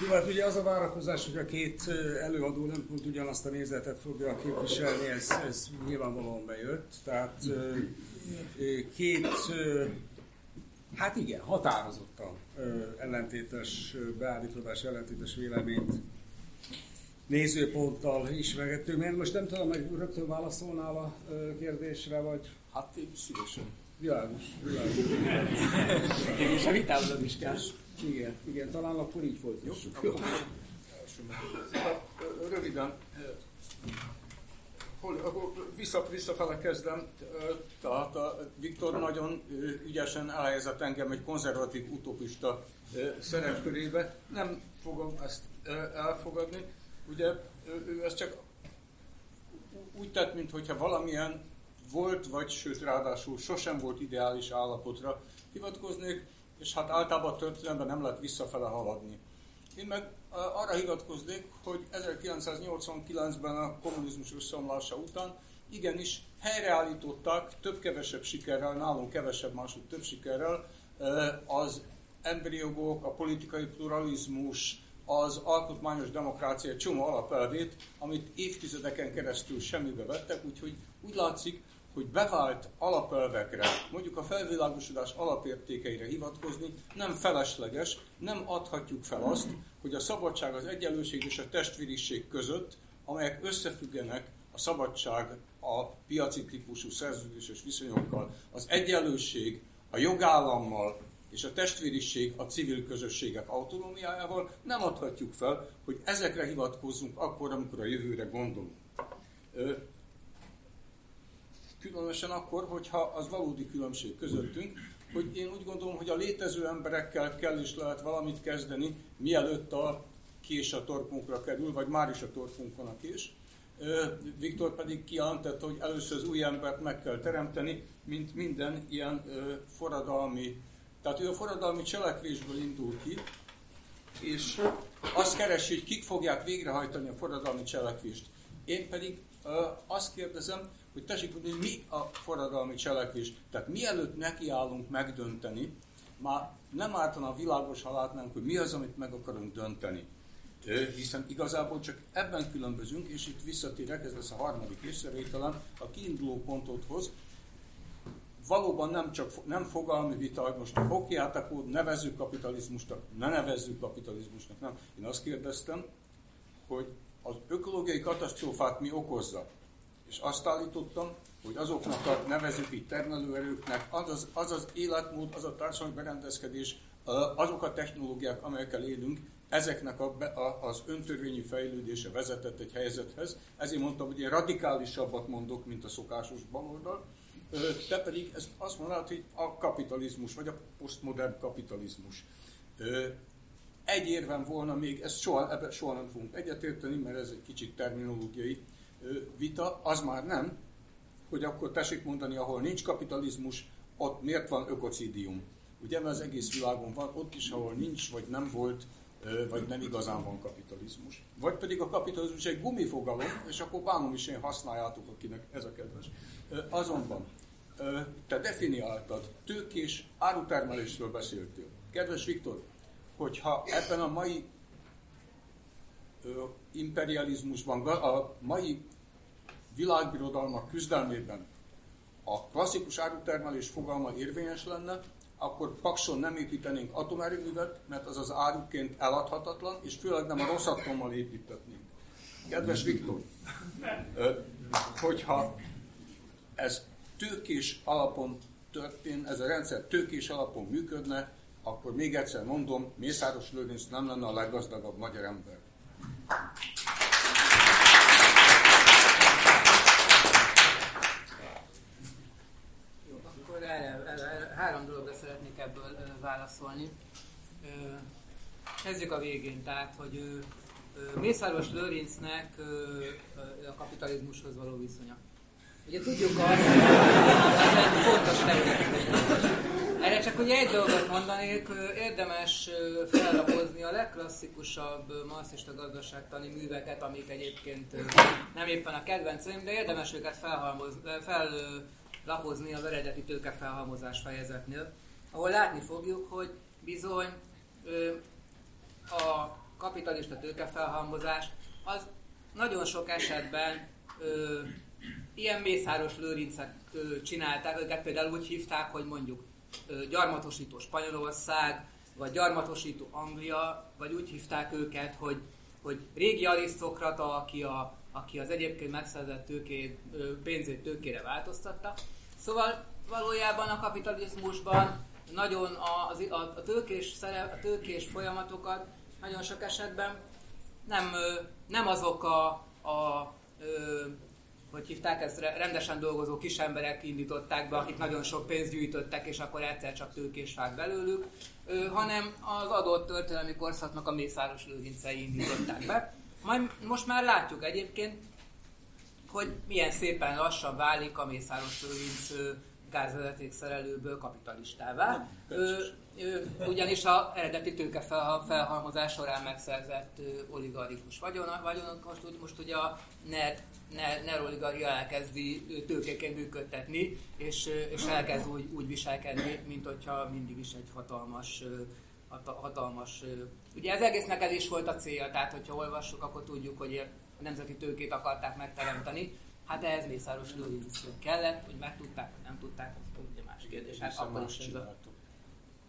Jó, hát ugye az a várakozás, hogy a két előadó nem pont ugyanazt a nézetet fogja képviselni, ez, ez nyilvánvalóan bejött. Tehát két, hát igen, határozottan ellentétes beállítodás, ellentétes véleményt nézőponttal ismergettünk. Én most nem tudom, hogy rögtön válaszolnál a kérdésre, vagy... Hát én szívesen. Világos, világos. És a vitához is kell. Igen, igen, talán akkor így folytassuk. Jó, Röviden, hol, vissza, visszafele kezdem, tehát a Viktor nagyon ügyesen elhelyezett engem egy konzervatív utopista szerepkörébe. Nem fogom ezt elfogadni. Ugye ő ezt csak úgy tett, mintha valamilyen volt, vagy sőt ráadásul sosem volt ideális állapotra hivatkoznék, és hát általában a történelemben nem lehet visszafele haladni. Én meg arra hivatkoznék, hogy 1989-ben a kommunizmus összeomlása után igenis helyreállították több-kevesebb sikerrel, nálunk kevesebb, máshogy több sikerrel az emberi jogok, a politikai pluralizmus, az alkotmányos demokrácia csomó alapelvét, amit évtizedeken keresztül semmibe vettek, úgyhogy úgy látszik, hogy bevált alapelvekre, mondjuk a felvilágosodás alapértékeire hivatkozni nem felesleges, nem adhatjuk fel azt, hogy a szabadság, az egyenlőség és a testvériség között, amelyek összefüggenek a szabadság a piaci típusú szerződéses viszonyokkal, az egyenlőség a jogállammal és a testvériség a civil közösségek autonómiájával, nem adhatjuk fel, hogy ezekre hivatkozzunk akkor, amikor a jövőre gondolunk különösen akkor, hogyha az valódi különbség közöttünk, hogy én úgy gondolom, hogy a létező emberekkel kell is lehet valamit kezdeni, mielőtt a kés a torkunkra kerül, vagy már is a torkunkon a kés. Viktor pedig kijelentette, hogy először az új embert meg kell teremteni, mint minden ilyen forradalmi, tehát ő a forradalmi cselekvésből indul ki, és azt keresi, hogy kik fogják végrehajtani a forradalmi cselekvést. Én pedig azt kérdezem, hogy tessék tudni, mi a forradalmi cselekvés. Tehát mielőtt nekiállunk megdönteni, már nem ártana világos, ha látnánk, hogy mi az, amit meg akarunk dönteni. Hiszen igazából csak ebben különbözünk, és itt visszatérek, ez lesz a harmadik észrevételem, a kiinduló pontothoz. Valóban nem csak nem fogalmi vita, most hát akkor nevezzük kapitalizmusnak, ne nevezzük kapitalizmusnak, nem. Én azt kérdeztem, hogy az ökológiai katasztrófát mi okozza. És azt állítottam, hogy azoknak a nevezük itt termelőerőknek az az, az az életmód, az a társadalmi berendezkedés, azok a technológiák, amelyekkel élünk, ezeknek a, a, az öntörvényi fejlődése vezetett egy helyzethez. Ezért mondtam, hogy én radikálisabbat mondok, mint a szokásos baloldal. Te pedig ezt azt mondod, hogy a kapitalizmus, vagy a posztmodern kapitalizmus. Egy érvem volna még, ezt soha, ebbe soha nem fogunk egyetérteni, mert ez egy kicsit terminológiai vita, az már nem, hogy akkor tessék mondani, ahol nincs kapitalizmus, ott miért van ökocidium. Ugye, mert az egész világon van, ott is, ahol nincs, vagy nem volt, vagy nem igazán van kapitalizmus. Vagy pedig a kapitalizmus egy gumifogalom, és akkor bánom is én használjátok, akinek ez a kedves. Azonban, te definiáltad, tőkés árutermelésről beszéltél. Kedves Viktor, hogyha ebben a mai imperializmusban, a mai világbirodalmak küzdelmében a klasszikus árutermelés fogalma érvényes lenne, akkor Pakson nem építenénk atomerőművet, mert az az áruként eladhatatlan, és főleg nem a rossz atommal építetnénk. Kedves Viktor, hogyha ez tőkés alapon történ, ez a rendszer tőkés alapon működne, akkor még egyszer mondom, Mészáros Lőrinc nem lenne a leggazdagabb magyar ember. három dologra szeretnék ebből válaszolni. kezdjük a végén, tehát, hogy Mészáros Lőrincnek a kapitalizmushoz való viszonya. Ugye tudjuk azt, hogy ez egy fontos terület. Csak ugye egy dolgot mondanék, érdemes fellapozni a legklasszikusabb marxista gazdaságtani műveket, amik egyébként nem éppen a kedvenceim, de érdemes őket fellapozni az eredeti tőkefelhalmozás fejezetnél, ahol látni fogjuk, hogy bizony a kapitalista tőkefelhalmozás az nagyon sok esetben ilyen mészáros lőrincek csinálták, őket például úgy hívták, hogy mondjuk gyarmatosító Spanyolország, vagy gyarmatosító Anglia, vagy úgy hívták őket, hogy, hogy régi arisztokrata, aki, a, aki az egyébként megszerzett tőkét, pénzét tőkére változtatta. Szóval valójában a kapitalizmusban nagyon a, a, a, tőkés, szerep, a tőkés folyamatokat nagyon sok esetben nem, nem azok a, a hogy hívták ezt, rendesen dolgozó kis emberek indították be, akik nagyon sok pénzt gyűjtöttek, és akkor egyszer csak tőkés vág belőlük, hanem az adott történelmi korszaknak a mészáros lőrincei indították be. Majd most már látjuk egyébként, hogy milyen szépen lassan válik a mészáros lőrinc gázvezetékszerelőből kapitalistává. Ő, ő, ugyanis a eredeti tőke felhalmozás során megszerzett oligarchikus vagyonok, vagyonok most, most ugye a NER, NER, NER oligarchia elkezdi tőkéként működtetni, és, és elkezd úgy, úgy viselkedni, mint hogyha mindig is egy hatalmas hatalmas... Ugye ez egésznek ez is volt a célja, tehát hogyha olvassuk, akkor tudjuk, hogy a nemzeti tőkét akarták megteremteni, Hát ehhez Mészáros Lőrinc kellett, hogy megtudták, vagy nem tudták, az ugye más kérdés. Hát akkor is ez a...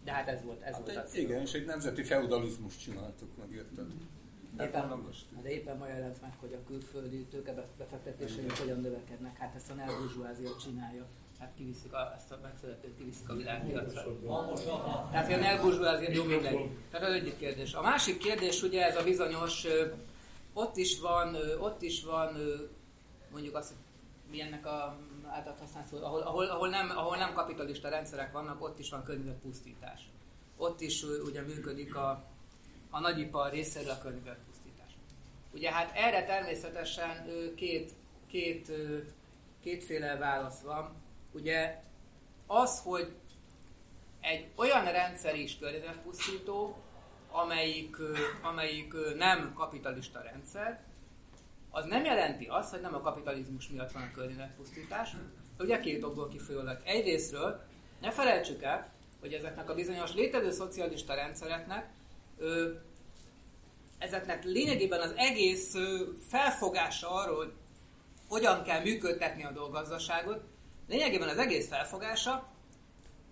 De hát ez volt, ez hát volt egy, Igen, és egy nemzeti feudalizmus csináltuk, meg érted? Éppen, de éppen ma jelent meg, hogy a külföldi tőkebefektetései hogyan növekednek. Hát ezt a neoburzsúázia csinálja. Hát kiviszik a, ezt a megszületőt, kiviszik a világpiacra. Tehát a neoburzsúázia jó mindegy. Tehát az egyik kérdés. A másik kérdés ugye ez a bizonyos, ott is van, ott is van mondjuk azt, hogy mi ennek a által használt ahol, ahol, ahol, nem, ahol nem kapitalista rendszerek vannak, ott is van környezetpusztítás. Ott is ugye működik a, a nagyipar részéről a környezetpusztítás. Ugye hát erre természetesen két, két, kétféle válasz van. Ugye az, hogy egy olyan rendszer is környezetpusztító, amelyik, amelyik nem kapitalista rendszer, az nem jelenti azt, hogy nem a kapitalizmus miatt van a környezetpusztítás. Ugye két okból kifolyólag. Egyrésztről ne felejtsük el, hogy ezeknek a bizonyos létező szocialista rendszereknek ö, ezeknek lényegében az egész ö, felfogása arról, hogy hogyan kell működtetni a dolggazdaságot, lényegében az egész felfogása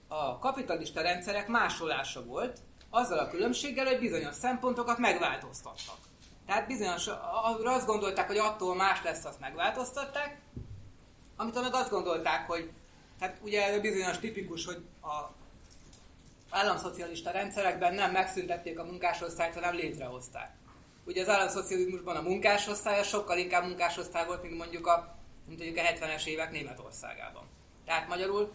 a kapitalista rendszerek másolása volt, azzal a különbséggel, hogy bizonyos szempontokat megváltoztattak. Tehát bizonyos, azt gondolták, hogy attól más lesz, azt megváltoztatták, amit meg azt gondolták, hogy hát ugye ez bizonyos tipikus, hogy a államszocialista rendszerekben nem megszüntették a munkásosztályt, hanem létrehozták. Ugye az államszocializmusban a munkásosztály sokkal inkább munkásosztály volt, mint mondjuk a, mint mondjuk a 70-es évek Németországában. Tehát magyarul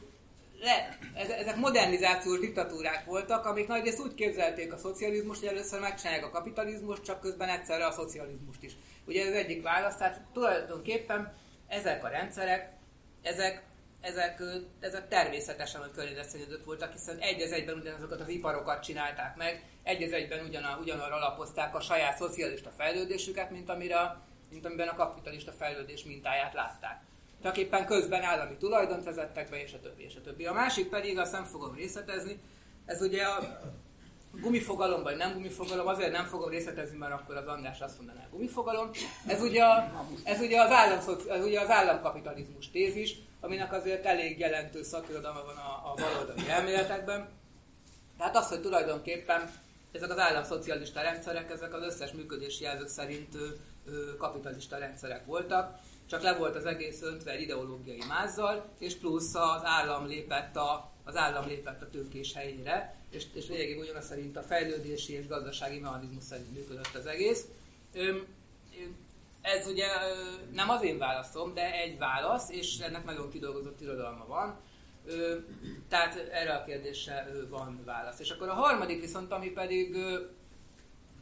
le, ezek modernizációs diktatúrák voltak, amik nagyrészt úgy képzelték a szocializmust, hogy először megcsinálják a kapitalizmust, csak közben egyszerre a szocializmust is. Ugye ez egyik válasz, tehát tulajdonképpen ezek a rendszerek, ezek, ezek, ezek természetesen a környezetszennyezők voltak, hiszen egy az egyben ugyanazokat az iparokat csinálták meg, egy az egyben ugyan, ugyanarra alapozták a saját szocialista fejlődésüket, mint, amire, mint amiben a kapitalista fejlődés mintáját látták csak éppen közben állami tulajdont vezettek be, és a többi, és a többi. A másik pedig, azt nem fogom részletezni, ez ugye a gumifogalom vagy nem gumifogalom, azért nem fogom részletezni, mert akkor az András azt mondaná, gumifogalom. Ez ugye, a, ez ugye, az, állam, ez ugye az államkapitalizmus tézis, aminek azért elég jelentős szakirodalma van a, a baloldali elméletekben. Tehát az, hogy tulajdonképpen ezek az államszocialista rendszerek, ezek az összes működési jelzők szerint kapitalista rendszerek voltak, csak le volt az egész öntve ideológiai mázzal, és plusz az állam lépett a, az állam lépett a tőkés helyére, és, és lényegében ugyanaz szerint a fejlődési és gazdasági mechanizmus szerint működött az egész. Ez ugye nem az én válaszom, de egy válasz, és ennek nagyon kidolgozott irodalma van. Tehát erre a kérdésre van válasz. És akkor a harmadik viszont, ami pedig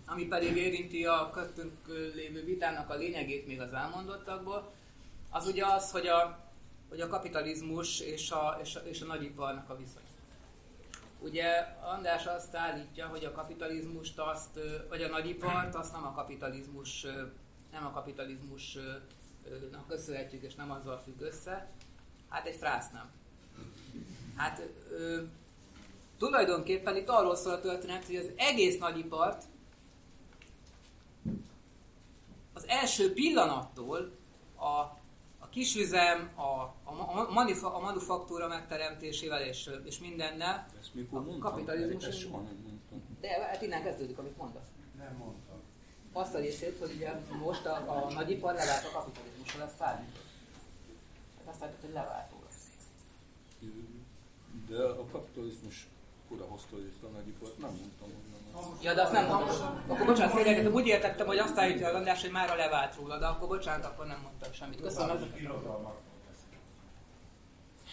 ami pedig érinti a köztünk lévő vitának a lényegét még az elmondottakból, az ugye az, hogy a, hogy a kapitalizmus és a, és a, és a nagyiparnak a viszony. Ugye András azt állítja, hogy a kapitalizmust azt, vagy a nagyipart azt nem a kapitalizmus, nem a kapitalizmusnak köszönhetjük, és nem azzal függ össze. Hát egy frász nem. Hát ö, tulajdonképpen itt arról szól a történet, hogy az egész nagyipart első pillanattól a, a kisüzem, a, a, a, manufa, a manufaktúra megteremtésével és, és mindennel, Ezt mikor a mondtam? kapitalizmus... Ezt soha nem mondtam. De hát innen kezdődik, amit mondasz. Nem mondtam. Azt a részét, hogy ugye most a, a nagyipar levált a kapitalizmusra, lesz fájni. Hát azt látjuk, hogy levált róla. De a kapitalizmus kora hozta létre a nagyipart, nem mondtam, hogy nem. Ja, de azt nem mondtam. Akkor bocsánat, félreértettem. Úgy értettem, hogy azt állítja a András, hogy már levált róla, de akkor bocsánat, akkor nem mondtam semmit. Köszönöm.